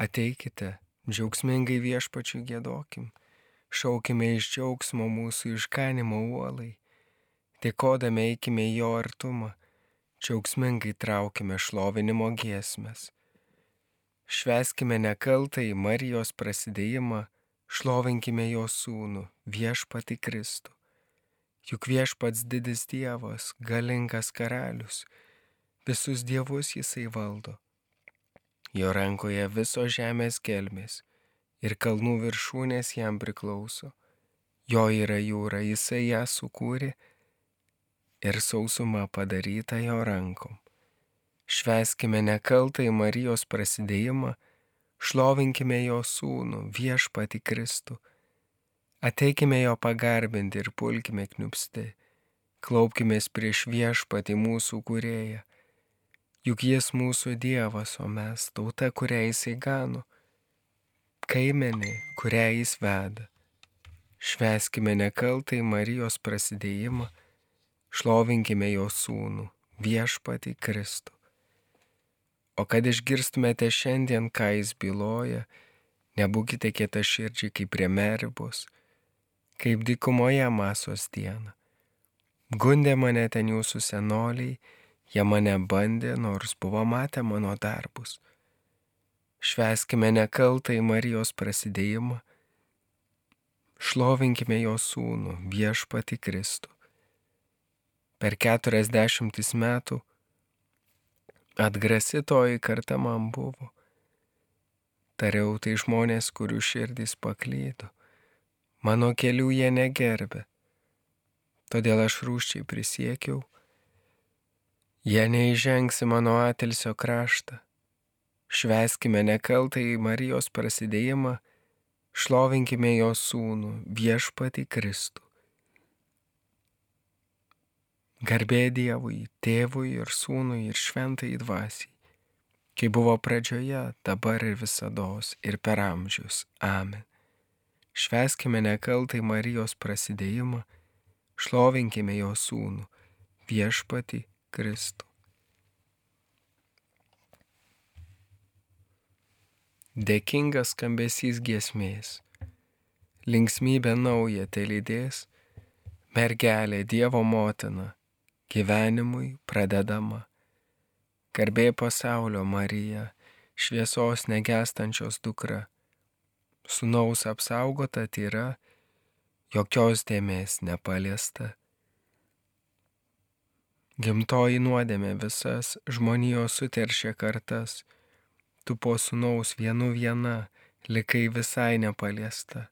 Ateikite, džiaugsmingai viešpačių gėdokim, šaukime iš džiaugsmo mūsų išganimo uolai, dėkodami eikime į jo artumą, džiaugsmingai traukime šlovinimo giesmės. Šveskime nekaltai Marijos prasidėjimą, šlovinkime jo sūnų, viešpati Kristų. Juk viešpats didis Dievas, galingas karalius, visus dievus jisai valdo. Jo rankoje visos žemės gelmės ir kalnų viršūnės jam priklauso. Jo yra jūra, jisai ją sukūrė ir sausuma padaryta jo rankom. Šveskime nekaltai Marijos prasidėjimą, šlovinkime jo sūnų, viešpati Kristų. Ateikime jo pagarbinti ir pulkime kniupsti, klaupkime prieš viešpati mūsų kurėją Juk jis mūsų Dievas, o mes tauta, kurią jisai gano, kaimenė, kurią jis veda. Šveskime nekaltai Marijos prasidėjimą, šlovinkime jo sūnų, viešpatį Kristų. O kad išgirstumėte šiandien, ką jis byloja, nebūkite kieta širdžiai kaip prie meribos, kaip dykumoje masos dieną. Gundė mane ten jūsų senoliai, Jie mane bandė, nors buvo matę mano darbus. Šveskime nekaltai Marijos prasidėjimą, šlovinkime jo sūnų, viešpati Kristų. Per keturiasdešimtis metų atgrasitoji karta man buvo. Tariau tai žmonės, kurių širdys paklydo. Mano kelių jie negerbė. Todėl aš rūščiai prisiekiau, Jie neįžengsi mano atilsio kraštą. Šveskime nekaltai Marijos prasidėjimą, šlovinkime jo sūnų, viešpati Kristų. Garbė Dievui, tėvui ir sūnui ir šventai dvasiai, kai buvo pradžioje, dabar ir visada ir per amžius. Amen. Šveskime nekaltai Marijos prasidėjimą, šlovinkime jo sūnų, viešpati Kristų. Dėkingas skambesys giesmės, linksmybė nauja te lydės, mergelė Dievo motina, gyvenimui pradedama. Garbė pasaulio Marija, šviesos negestančios dukra, sunaus apsaugota tyra, jokios dėmesio nepaliesta Gimtoji nuodėmė visas žmonijos suteršė kartas, tu po sunaus vienu viena likai visai nepaliesta,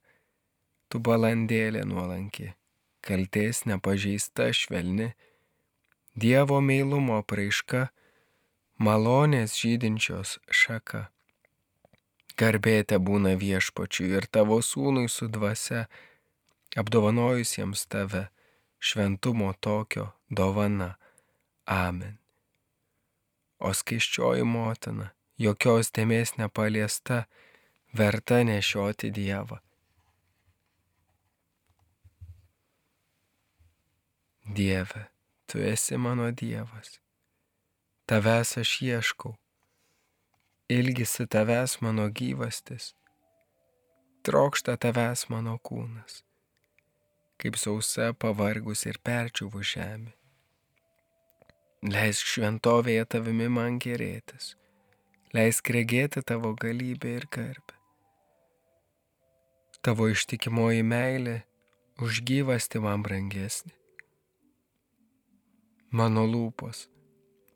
tu balandėlė nuolanki, kalties nepažeista švelni, Dievo meilumo praiška, malonės žydinčios šaka. Garbėte būna viešpačiui ir tavo sūnui su dvasia, apdovanojusiems tave, šventumo tokio dovana. Amen. O skaiščioji motina, jokios dėmesio nepaliesta, verta nešioti Dievą. Dieve, tu esi mano Dievas, tavęs aš ieškau, ilgisi tavęs mano gyvastis, trokšta tavęs mano kūnas, kaip sausa pavargus ir perčiuvų žemė. Leisk šventovėje tavimi man gerėtis, leisk regėti tavo galybę ir garbę. Tavo ištikimoji meilė už gyvasti man brangesnė. Mano lūpos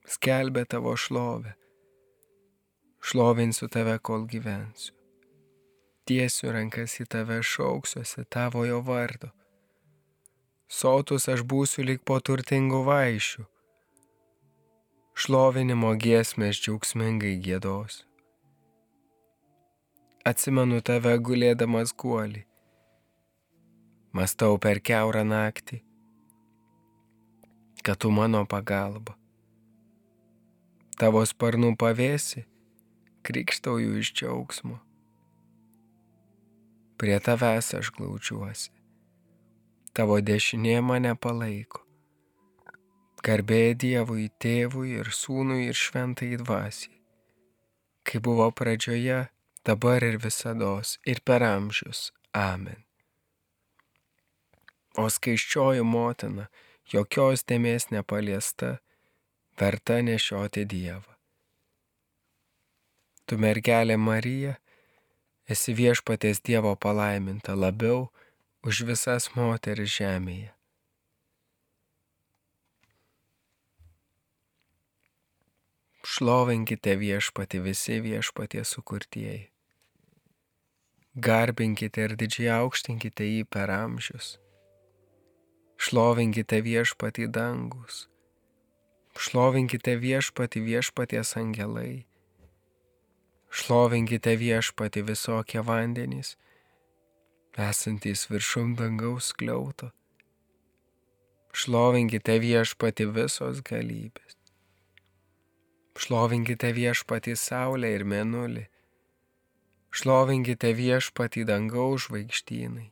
skelbė tavo šlovę, šlovinsiu tave, kol gyvensiu. Tiesiu rankas į tave šauksiuosi tavojo vardo. Sotus aš būsiu lik po turtingų vaišių šlovinimo giesmės džiaugsmingai gėdos. Atsimenu tave gulėdamas guolį, mastau per keurą naktį, kad tu mano pagalba. Tavo sparnų pavėsi, krikštauju iš džiaugsmo. Prie tavęs aš glaučiuosi, tavo dešinė mane palaiko. Garbė Dievui, tėvui ir sūnui ir šventai dvasiai. Kai buvo pradžioje, dabar ir visada, ir per amžius. Amen. O skaiščioji motina, jokios dėmesio nepaliesta, verta nešioti Dievą. Tu mergelė Marija, esi viešpaties Dievo palaiminta labiau už visas moteris žemėje. Šlovinkite viešpati visi viešpatie sukurtieji. Garbinkite ir didžiai aukštinkite jį per amžius. Šlovinkite viešpati dangus. Šlovinkite viešpati viešpaties angelai. Šlovinkite viešpati visokie vandenys, esantys viršum dangaus kliauto. Šlovinkite viešpati visos galybės. Šlovinkite viešpati saulę ir mėnulį. Šlovinkite viešpati dangaus žvaigždynai.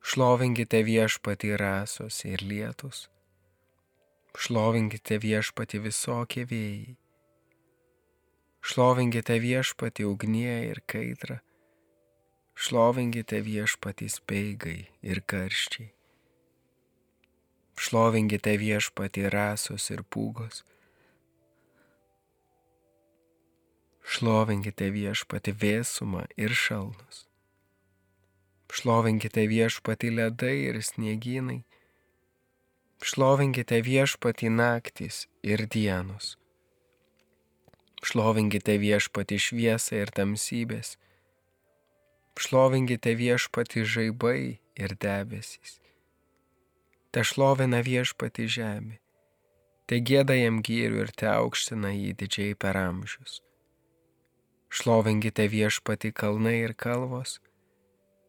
Šlovinkite viešpati rasos ir lietus. Šlovinkite viešpati visokie vėjai. Šlovinkite viešpati ugnie ir kaitra. Šlovinkite viešpati speigai ir karščiai. Šlovinkite viešpati rasos ir pūgos. Šlovinkite viešpati vėsumą ir šalnus. Šlovinkite viešpati ledai ir sniegynai. Šlovinkite viešpati naktis ir dienos. Šlovinkite viešpati šviesą ir tamsybės. Šlovinkite viešpati žaibai ir debesys. Te šlovina viešpati žemė. Te gėda jam gyrių ir te aukština jį didžiai per amžius. Šlovinkite viešpati kalnai ir kalvos,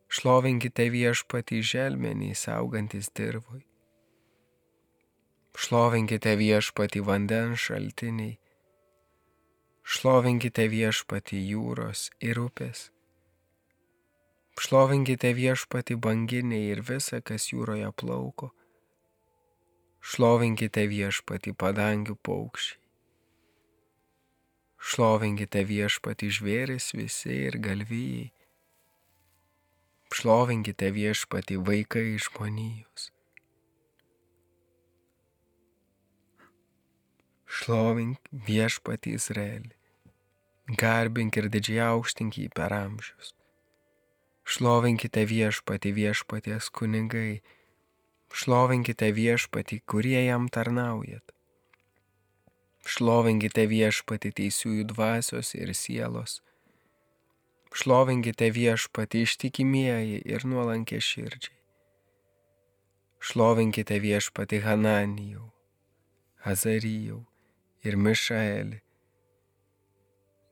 šlovinkite viešpati želmenį saugantis dirvui. Šlovinkite viešpati vandens šaltiniai, šlovinkite viešpati jūros ir upės. Šlovinkite viešpati banginiai ir visa, kas jūroje plauko. Šlovinkite viešpati padangių paukščiai. Šlovinkite viešpati žvėris visi ir galvijai. Šlovinkite viešpati vaikai žmonijos. Šlovink viešpati Izraelį. Garbink ir didžiai aukštink jį per amžius. Šlovinkite viešpati viešpaties kunigai. Šlovinkite viešpati, kurie jam tarnaujat. Šlovinkite viešpati teisiųjų dvasios ir sielos. Šlovinkite viešpati ištikimieji ir nuolankė širdžiai. Šlovinkite viešpati Hananijau, Azarijau ir Mišaelį.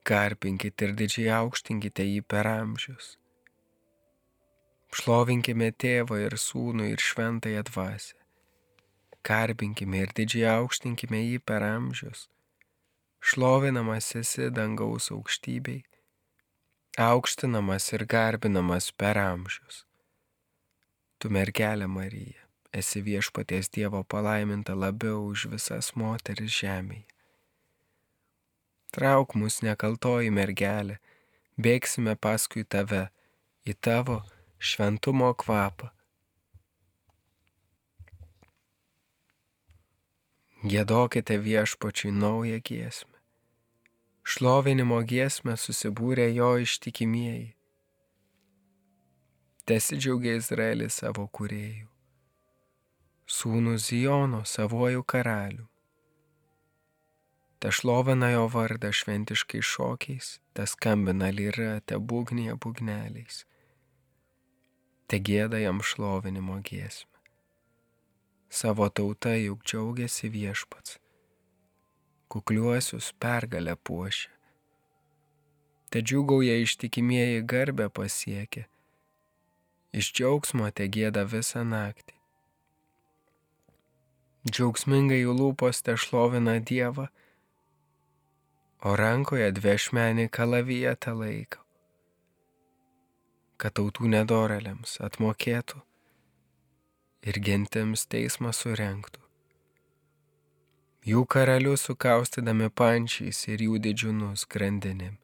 Garbinkite ir didžiai aukštinkite jį per amžius. Šlovinkime tėvą ir sūnų ir šventąją dvasę garbinkime ir didžiai aukštinkime jį per amžius. Šlovinamas esi dangaus aukštybei, aukštinamas ir garbinamas per amžius. Tu mergelė Marija, esi viešpaties Dievo palaiminta labiau už visas moteris žemėje. Trauk mus nekaltoji mergelė, bėgsime paskui tave į tavo šventumo kvapą Gėdokite viešpačiui naują giesmę. Šlovinimo giesmę susibūrė jo ištikimieji. Tesidžiaugia Izraelis savo kuriejų. Sūnų Zijono savojų karalių. Te šlovina jo vardą šventiškai šokiais, te skambina lyra, te būgnija būgneliais. Te gėda jam šlovinimo giesmę savo tauta juk džiaugiasi viešpats, kukliuosius pergalę puošia. Te džiugauja ištikimieji garbę pasiekia, iš džiaugsmo te gėda visą naktį. Džiaugsmingai jų lūpos te šlovina Dievą, o rankoje dviešmenį kalaviją te laiko, kad tautų nedoreliams atmokėtų ir gentims teismą surenktų. Jų karalius sukaustydami pančiais ir jų didžiūnus grandinėm.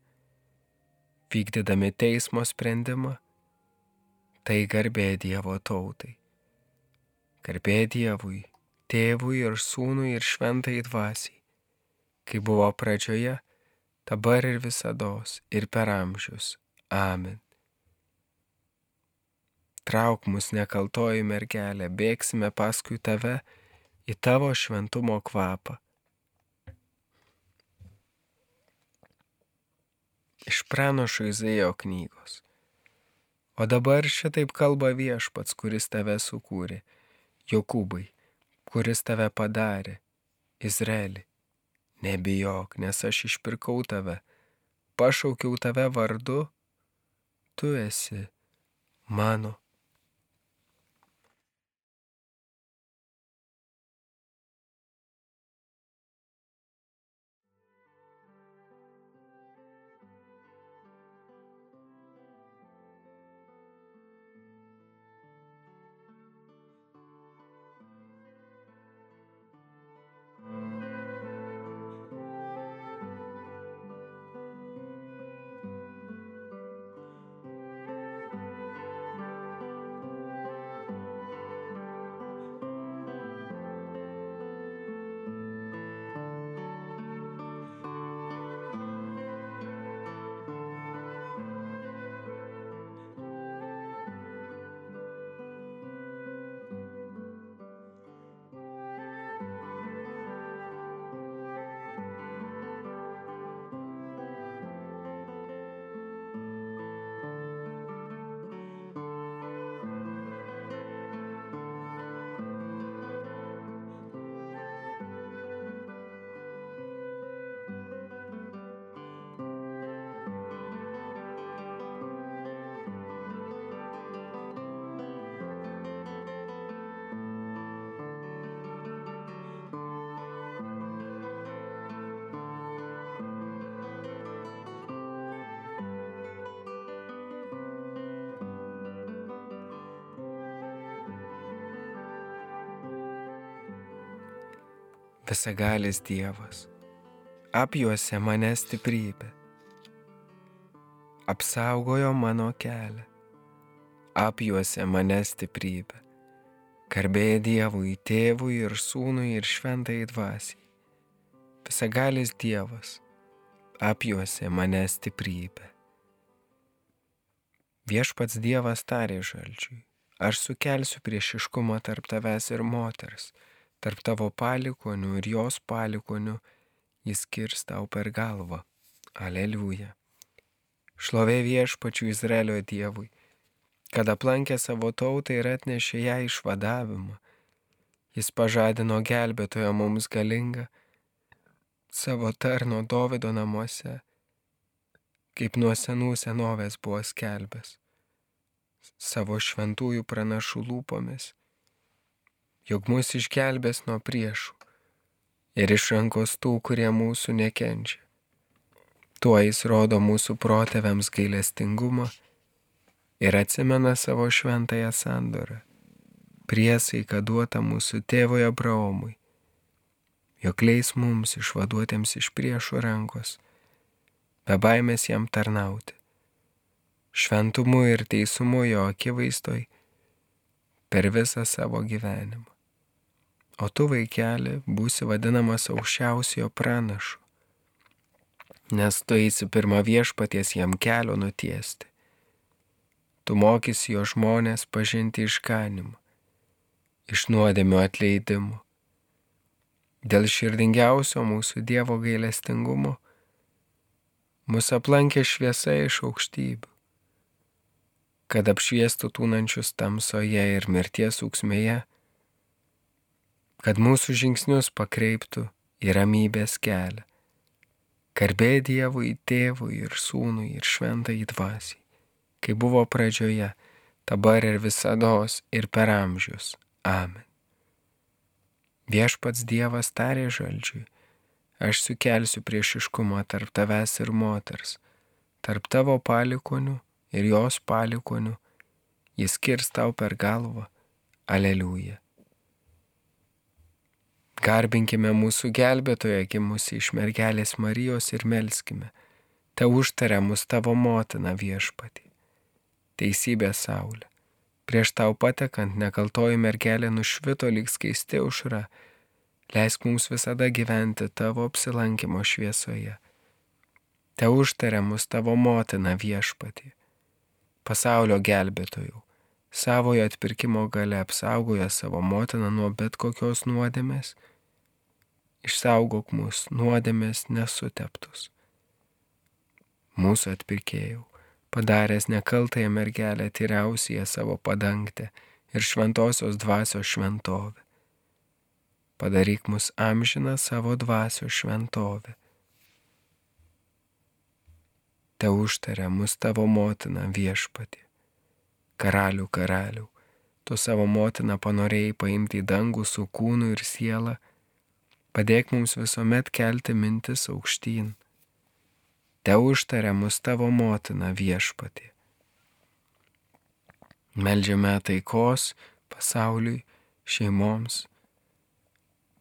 vykdydami teismo sprendimą, tai garbė Dievo tautai. Garbė Dievui, tėvui ir sūnui ir šventai dvasiai, kai buvo pradžioje, dabar ir visados, ir per amžius. Amen. Trauk mus nekaltoji mergelė, bėgsime paskui tave į tavo šventumo kvapą. Iš pranašo Izaijo knygos. O dabar šitaip kalba viešpats, kuris tave sukūrė, Jokūbai, kuris tave padarė, Izraeli. Nebijok, nes aš išpirkau tave, pašaukiau tave vardu, tu esi mano. Visagalis Dievas, apjuose mane stiprybė, apsaugojo mano kelią, apjuose mane stiprybė, garbė Dievui, tėvui ir sūnui ir šventai dvasiai. Visagalis Dievas, apjuose mane stiprybė. Viešpats Dievas tarė žalčiui, aš sukelsiu priešiškumą tarp tavęs ir moters tarp tavo palikonių ir jos palikonių jis kirs tau per galvą. Aleliuja. Šlovė viešpačių Izraelio Dievui, kad aplankė savo tautą ir atnešė ją išvadavimą. Jis pažadino gelbėtoją mums galingą savo tarno Dovido namuose, kaip nuo senų senovės buvo skelbęs, savo šventųjų pranašų lūpomis jog mus išgelbės nuo priešų ir iš rankos tų, kurie mūsų nekenčia. Tuo jis rodo mūsų protėviams gailestingumą ir atsimena savo šventąją sandorą, priesaiką duotą mūsų tėvui Abraomui, jog leis mums išvaduotėms iš priešų rankos, be baimės jam tarnauti, šventumu ir teisumu jo akivaizdoj per visą savo gyvenimą o tu vaikeli būsi vadinamas aukščiausiojo pranašu, nes tu eisi pirmą viešpaties jam kelio nutiesti. Tu mokysi jo žmonės pažinti išganimą, iš nuodėmio atleidimo. Dėl širdingiausio mūsų Dievo gailestingumo mus aplankė šviesa iš aukštybių, kad apšviestų tūnančius tamsoje ir mirties ūksmėje kad mūsų žingsnius pakreiptų į ramybės kelią. Garbė Dievui, tėvui ir sūnui ir šventai dvasiai, kai buvo pradžioje, dabar ir visados ir per amžius. Amen. Viešpats Dievas tarė žalčiui, aš sukelsiu priešiškumą tarp tavęs ir moters, tarp tavo palikonių ir jos palikonių, jis kirs tau per galvą. Aleliuja. Garbinkime mūsų gelbėtoją gimusi iš mergelės Marijos ir melskime, Te užtaria mus tavo motina viešpatį. Teisybė saulė. Prieš tau patekant nekaltoji mergelė nušvito lyg skaisti užra. Leisk mums visada gyventi tavo apsilankimo šviesoje. Te užtaria mus tavo motina viešpatį. Pasaulio gelbėtojų savojo atpirkimo gale apsaugoja savo motiną nuo bet kokios nuodėmės, išsaugok mus nuodėmės nesuteptus. Mūsų atpirkėjau, padaręs nekaltąją mergelę tyriausiąją savo padangtę ir šventosios dvasios šventovę. Padaryk mus amžiną savo dvasios šventovę. Te užtaria mus tavo motina viešpatį karalių karalių, tu savo motiną panorėjai paimti į dangų su kūnu ir siela, padėk mums visuomet kelti mintis aukštyn. Te užtaria mus tavo motina viešpatė. Meldžiame taikos pasauliui, šeimoms,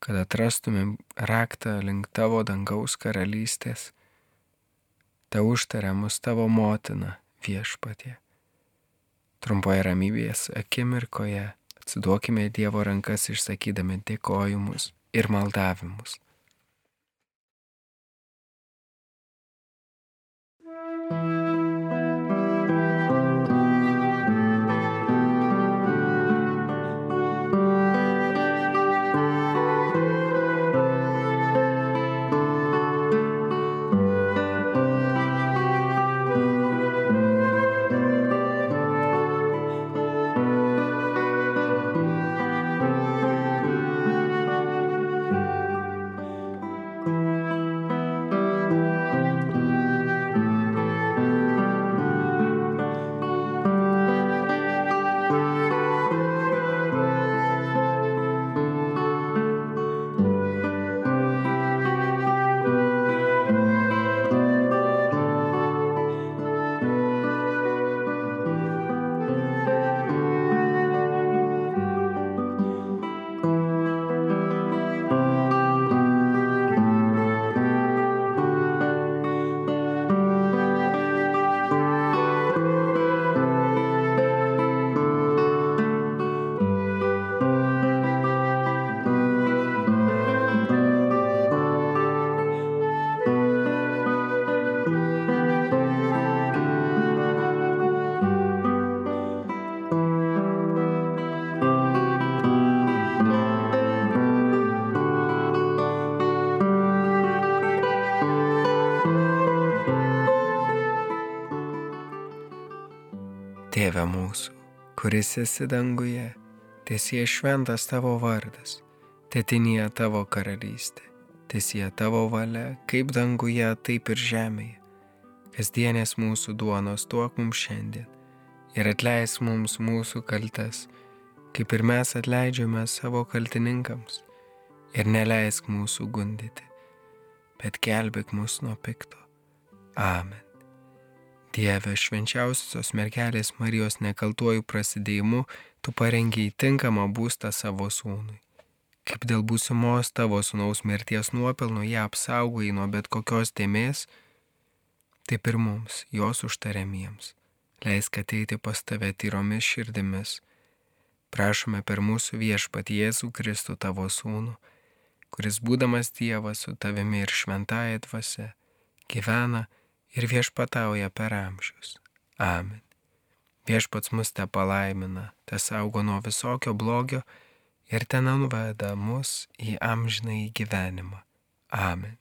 kad atrastumėm raktą link tavo dangaus karalystės. Te užtaria mus tavo motina viešpatė. Trumpoje ramybės akimirkoje atsiduokime Dievo rankas išsakydami dėkojimus ir maldavimus. Tėve mūsų, kuris esi danguje, tiesie šventas tavo vardas, tėtinėje tavo karalystė, tiesie tavo valia, kaip danguje, taip ir žemėje. Kasdienės mūsų duonos duok mums šiandien ir atleis mums mūsų kaltes, kaip ir mes atleidžiame savo kaltininkams, ir neleisk mūsų gundyti, bet gelbėk mus nuo pikto. Amen. Dieve, švenčiausios mergelės Marijos nekaltuoju prasidėjimu, tu parengiai tinkamą būstą savo sūnui. Kaip dėl būsimos tavo sūnaus mirties nuopelno ją apsaugai nuo bet kokios dėmesio, taip ir mums, jos užtariamiems. Leisk ateiti pas tave tyromis širdimis. Prašome per mūsų viešpat Jėzų Kristų tavo sūnų, kuris būdamas Dievas su tavimi ir šventąją dvasę gyvena, ir viešpatauja per amžius. Amen. Viešpats mus te palaimina, te saugo nuo visokio blogio ir ten nuveda mus į amžinai gyvenimą. Amen.